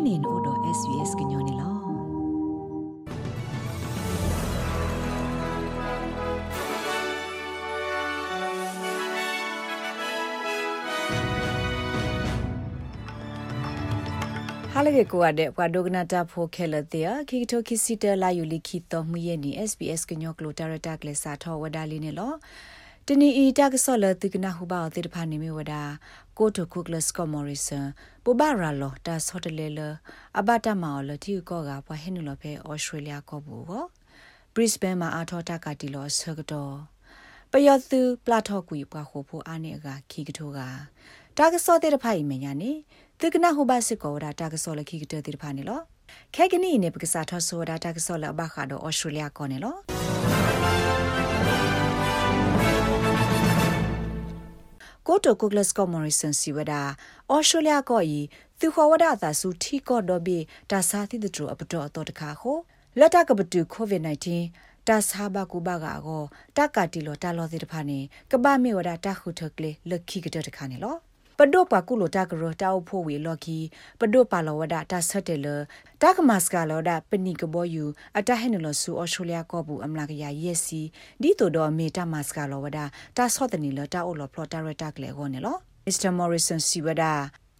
inin odo svs gnyone lo ဟာလေကိုရတဲ့ဘွာဒိုဂနာတာဖိုခဲလတဲ့ခိတိုခိစီတလာယူလီခိတော်မှုရဲ့နီ SBS ကညောကလိုတာရတာကလစာထောဝဒါလီနေလော တနီအီတကဆောလတိကနာဟုဘာတေတဖာနေမီဝဒါကိုတိုကုကလစကမော်ရီဆန်ပူဘာရာလောတာဆော့တလေလအဘတာမော်လတီကောကဘွာဟင်းနလောဖဲဩစတြေးလျကောဘူးကိုဘရစ်ဘန်မှာအာထောတာကတီလောဆကတော့ပယောသူပလာထော့ကွေပွားခိုဖိုအားနေကခီကထိုးကတာကဆော့တဲ့တဖိုင်မညာနေတကနာဟိုဘစစ်ကောဒါတာကဆောလခိကတဲ့တိဖာနေလောခဲကနီနေပကစားထဆောဒါတာကဆောလဘခါဒိုဩစတြေးလျကောနေလော ကိုတိုကိုဂလစကောမော်ရီဆန်စီဝဒါဩစတြေးလျကောဤသူခေါ်ဝဒသာစုထီကောဒိုဘီတာစာတိတတူအပတော်အတော်တခါခိုလက်တကပတူကိုဗစ် -19 တာစာဘကူဘကာကိုတက်ကတီလောတာလောစီတဖာနေကပမေဝဒတာခုထကလေလက်ခိကတဲ့တခါနေလော ပဒုပကုလိုတာကရတာအဖို့ဝေလော်ကီပဒုပါလောဝဒတာဆက်တယ်လတာကမတ်စကလောဒပနိကဘောယူအတဟဲနလဆူအော်စတြေးလျကောဘူးအမလာကရယက်စီဒီတိုဒေါ်မေတာမတ်စကလောဝဒတာဆော့တနီလတာအိုလောပလော်တာရတာကလေဟောနေလောမစ္စတာမော်ရီဆန်စီဝဒ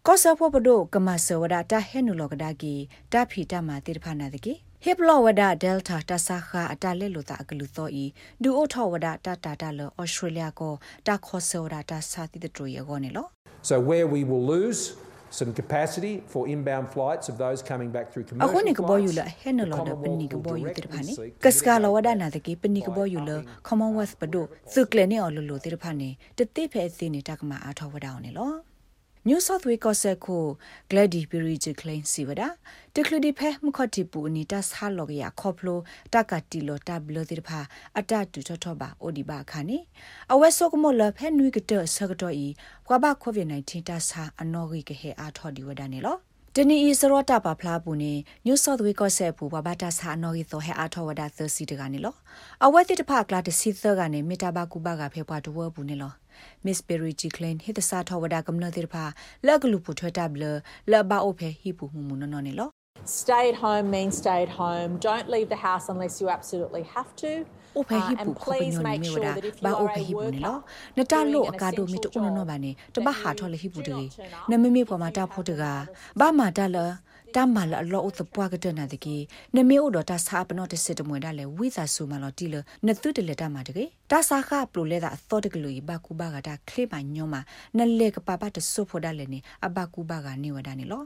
ကောဆာဖို့ပဒုကမဆဝဒတာဟဲနလောကဒါကီတာဖီတာမာတိတဖာနာတကီဟစ်ဘလဝဒဒယ်တာတဆာခာအတလက်လိုတာအကလူသောဤဒူအိုထောဝဒတာတာတာလောဩစတြေးလျကိုတာခောဆဝဒတာစာတိတတူယောနေလော So where we will lose some capacity for inbound flights of those coming back through commercial flights. Ako ni ko boyu la hen lo da pni ko boyu tir phani. Kaska lo wada na de ke pni ko boyu la Commonwealth pado. Sukle ni olo lo tir phani. Te te phe thi ni takma a thaw wada ne lo. New South Wales ကဆက်ကို Glady Piriji Claim စီဝဒတကလဒီဖဲမခတိပူနီတဆာလောကရခေါပလိုတကတိလောတဘလတိဖာအတတူထထဘာအိုဒီဘာခါနီအဝဲဆောကမလဖဲနွိကတဆကတော့ဤဘွာဘကိုဗစ် -19 တဆာအနော်ဂိကဟဲအားထော်ဒီဝဒနေလောတနီဤစရောတာပါဖလားပူနေ New South Wales ကဆက်ပူဘဘာတာဆာနော်ဂီသောဟဲအားထောဝဒါသစီတကနေလောအဝဲတိတဖကလာတစီသကနေမီတာဘကူဘကဖဲပွားတဝဘူးနေလော Miss Berry Jiclin ဟိတစာထောဝဒါကမ္နတိဖာလက်ကလူပူထွဲတာဘလလဘအိုဖဲဟိပူမှုမှုနော်နေလော Stay at home means stay at home. Don't leave the house unless you absolutely have to. အိုဖဲဟိပူခေါပညောနေမီဝဒါဘာအိုဖဲဟိပူနေလောနတာလို့အကာဒိုမီတူနော်ဘာနေတပတ်ဟာထော်လေဟိပူတေနမမီပေါ်မှာ တာဖို့တကဘာမာတာလတမလာလောဥတပွားကတဲ့နာတကေနမေဥဒတာစာပနောတစစ်တမွေဒါလေဝိသာဆူမလောတီလနတုတလေတာမာတကေတာစာခပလိုလေတာအသောတကလူဘကူဘာကတာခလေပါညောမနလေကပပတဆုဖို့ဒါလေနေအဘကူဘာကနေဝဒါနေလော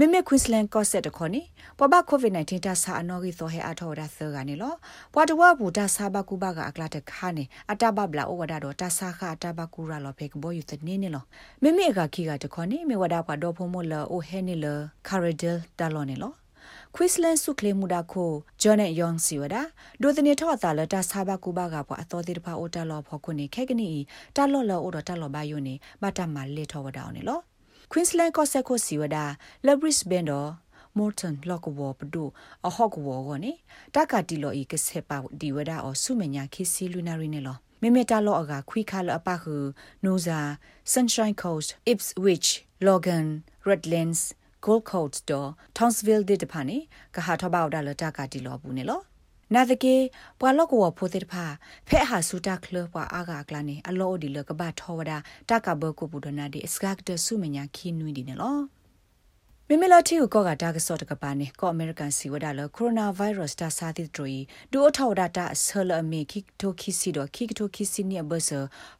မမေကွင်းစလန်ကော့ဆက်တခေါနေပပကိုဗစ် -19 တာစာအနော်ကြီးသောဟဲအထောဒါသကနေလောပွာတဝဘူတာစာဘကူဘကအကလာတခါနေအတဘဘလာဩဝဒါတော့တာစာခအတဘကူရာလောဖေကဘောယူတနေနေလောမမေအကခီကတခေါနေမေဝဒါပွာတော့ဖုံမလောအိုဟဲနေလောကာရဒယ်တာလောနေလောခွစ်လန်စုကလေမူဒါခိုဂျွန်နဲ့ယောင်စီဝဒါဒိုတနေထော့တာလတာဆာဘကူဘကပွားအတော်တိတဖာအိုတာလောဖော်ခုနေခဲကနီတာလောလောအိုတော့တာလောဘယုန်နေမတာမလေထော်ဝဒါအောင်နေလော Queensland ကဆက်ကိုစီဝဒါ Labris Bendo Morton Lockwo ပဒုအဟော့ကဝကိုနေတကတီလောဤကဆက်ပါဒီဝဒါအဆုမညာခိစီလူနာရီနေလောမေမေတာလောအကခွိခါလအပခုနိုဇာ Sunshine Coast Ipswich Logan Redlands Gold Coast တော့ Townsville တဲ့တဖာနေကဟာထဘောက်ဒါလတကတီလောဘူးနေလော နာတကေပွာလော့ကောဖိုတေတဖာဖဲဟာဆူတာကလပွာအာဂါကလာနေအလောဒီလကဘာထောဝဒတကဘကုပူဒနာဒီစကကတဆုမညာခီနွီဒီနေလောမမလာတီကိုကတာကစော့တကပါနေကောအမေရိကန်စီဝဒါလကိုရိုနာဗိုင်းရပ်စ်တာစာတိဒရီဒူအထောဒတာဆလအမေခိတိုခိစီဒိုခိတိုခိစီနီဘဆ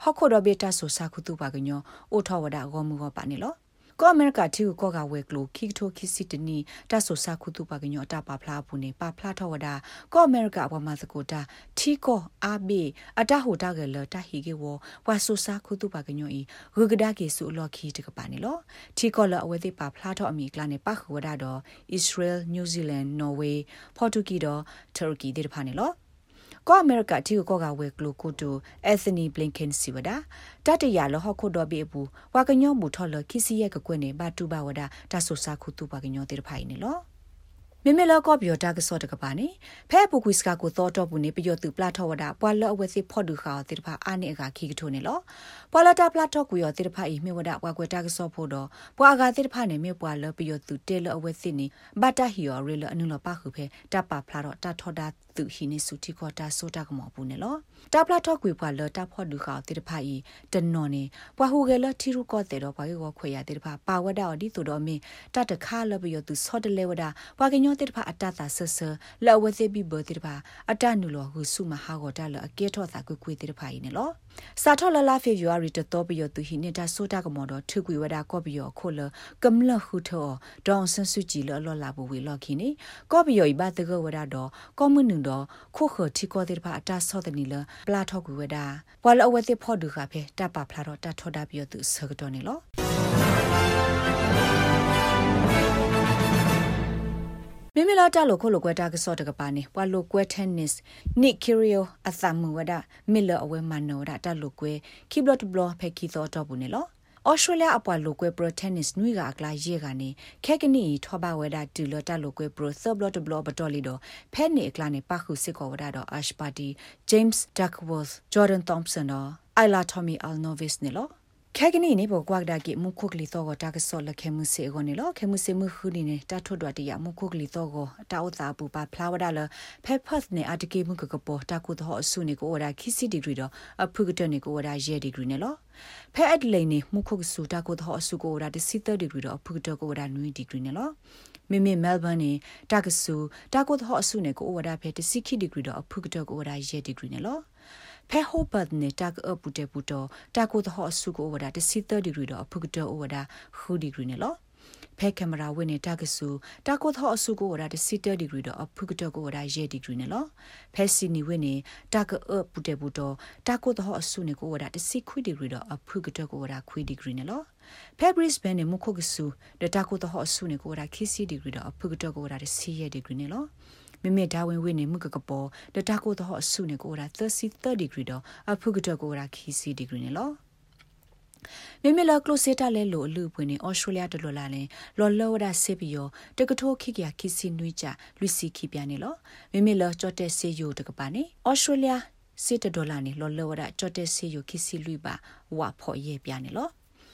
ဟခုဒဘေတာဆိုစာခုတူပါကညိုအိုထောဝဒါဂောမူဟပါနေလော ကောအမေရိကတီကိုကဝဲကလိုခိကတိုခိစီတနီတဆိုစာခုတုပကညောတာပါဖလားဘူးနေပါဖလားထောဝဒါကောအမေရိကအဝမစကိုတာထီကိုအာဘီအတဟိုတာကလတာဟီကေဝဝါဆိုစာခုတုပကညောဤဂဂဒကေဆူလော်ခီတကပါနေလောထီကိုလအဝဲတိပါဖလားထောအမီကလာနေပါခဝဒါတော့ Israel New Zealand Norway Portugal တော့ Turkey တေတဖာနေလော ကောအမေရိကတီကိုကဝဲကလိုကိုတိုအက်သနီဘလင်ကန်စီဝဒါတတရလဟခုဒဘေဘူးဝါကညောမူထော်လခိစီယကကွနေဘာတူဘာဝဒါတဆူစာခုတူပါကညောတေဖိုင်နေလော မေမေလောကောပြောတာကစောတကပါနေဖဲပူကွီစကကိုသောတော့ဘူးနေပယောသူပလာထောဝဒပွာလောအဝဲစီဖော့ဒူခါတိတဖာအာနေအခါခီကထိုနေလောပွာလာတာပလာထောကူယောတိတဖာဤမေဝဒပွာကွယ်တာကစောဖို့တော့ပွာကတိတဖာနေမေပွာလောပယောသူတဲလောအဝဲစီနေဘတ်တာဟီယောရေလောအနုလောပါခုဖဲတပဖလာတော့တထောဒါသူဟီနေစုတီခေါ်တာဆိုတာကမောဘူးနေလော တပလာထောကွေပွာလောတဖော့ဒူခါတိတဖာဤတနော်နေပွာဟူကလောထီရူကောတဲ့တော့ပွာရောခွေရတိတဖာပါဝဒအော်ဒီသူတော်မင်းတတခါလောပယောသူစောတလေဝဒပွာကညောတိတဖာအတတာဆဆလောဝသေဘီဘတိတပါအတနုလောဟုစုမဟာဂောတလအကေထောသာကွကွေတိတဖာရင်နော် စာထောလလာဖေဗူရီတတော်ပီယသူဟိနေတာဆိုတာကမော်တော့ထုကွေဝဒကောပီယောခိုလကမ္လဟုထောဒေါန်ဆန်စုကြည်လောလောလာဘူဝေလော်ခိနေကောပီယောဤဘတကဝဒတော့ကောမနုံတော့ခိုခတီကောတိတဖာအတဆောတဲ့နီလပလာထောကွေဝဒဘွာလအဝသေဖော့ဒူခါဖေတပဖလာတော့တထောဒါပီယသူဆကတော့နေလော မိမိလာတလို့ခိုလိုကွဲတာကစောတကပါနေဝါလိုကွဲ tennis nick kirio အသမဝဒမီလာအဝဲမနောဒတလို့ကွဲ keyboard block ဖဲခီသောတော့ဘူးနေလောဩစတြေးလျအပွားလိုကွဲ pro tennis နွေကအကလာရေကနေခဲကနီထောပါဝဲတာတူလတလိုကွဲ pro sub lot block ဘတော်လီတော့ဖဲနေအကလာနေပခုစစ်ကောဝဒတော့ ash party james duckworth jordan thompson တော့ ila tommy alnovis နေလော ခဲကနီနေဘောကွာဒါကိမုခုကလီတော့တာကဆောလခဲမှုစေကိုနေလောခဲမှုစေမှုခူနေနေတာထွတ်တော်တရမုခုကလီတော့ကိုတာဥသာပူပါဖလာဝဒါလဖက်ဖတ်နေအတကေမှုကကပေါ်တာကုတော့အဆုနေကိုဝဒါခိစီဒီဂရီတော့အဖုကတနေကိုဝဒါရဲဒီဂရီနေလောဖဲအက်ဒလိန်နေမှုခုကဆူတာကုတော့အဆုကိုဝဒါတစီသဒီဂရီတော့အဖုကတကိုဝဒါနွီဒီဂရီနေလောမိမိမဲလ်ဘန်နေတာကဆူတာကုတော့အဆုနေကိုဝဒါဖဲတစီခိဒီဂရီတော့အဖုကတကိုဝဒါရဲဒီဂရီနေလော ဖဲဟိုပတ်နေတာကအပူတေပူတော့တာကိုတော့အဆုကိုဝဒတစီ30ဒီဂရီတော့ဖုကတော့ဝဒခူဒီဂရီနဲ့လောဖဲကင်မရာဝင်းနေတာကဆူတာကိုတော့အဆုကိုဝဒတစီ30ဒီဂရီတော့ဖုကတော့ကိုဝဒရဲဒီဂရီနဲ့လောဖဲစီနီဝင်းနေတာကအပူတေပူတော့တာကိုတော့အဆုနေကိုဝဒတစီခွီဒီဂရီတော့ဖုကတော့ကိုဝဒခွီဒီဂရီနဲ့လောဖဲဘရစ်ဘန်နေမခုကဆူဒတာကိုတော့အဆုနေကိုဝဒခီစီဒီဂရီတော့ဖုကတော့ကိုဝဒတစီရဲဒီဂရီနဲ့လော မိမိဒါဝင်ဝိနေမှုကကပေါ်တတကိုတော့အဆုနေကိုရာ30 degree တော့အဖုကတကိုရာခီစီ degree နေလောမိမိလာကလိုစေတာလဲလို့အလူပွင့်နေဩစတြေးလျတလော်လာလဲလော်လော်ဒါဆေပီယောတကထိုးခိကရခီစီနွိကြလူစီခိပြနေလောမိမိလာကြော့တဲ့ဆေယိုတကပါနေဩစတြေးလျစစ်ဒေါ်လာနေလော်လော်ဒါကြော့တဲ့ဆေယိုခီစီလူပါဝါဖော်ရဲပြနေလော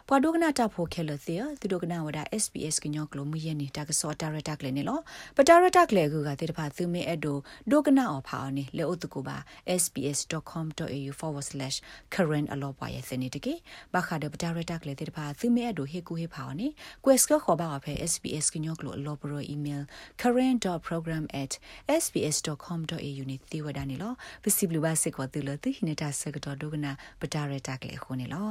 ပဝဒုကနာတာဖိုခဲလသေသူဒုကနာဝဒ SPS ကညောကလိုမူယနေတကစောတာရတက်လေနေလောပတာရတက်လေကူကတေတဖာသူမေအဒိုဒုကနာအဖောင်းနေလေဥတကူပါ sps.com.au/current အလောပါရဲ့စနေတကေဘခါဒပတာရတက်လေတေတဖာသူမေအဒိုဟေကူဟေဖောင်းနေ quest ကခေါ်ပါအဖေ SPS ကညောကလိုအလောပရို email current.program@sps.com.au နေသေဝဒနေလောပစီဘလူပါစစ်ကောတူလသူဟိနေတာစကတော့ဒုကနာပတာရတက်လေခုနေလော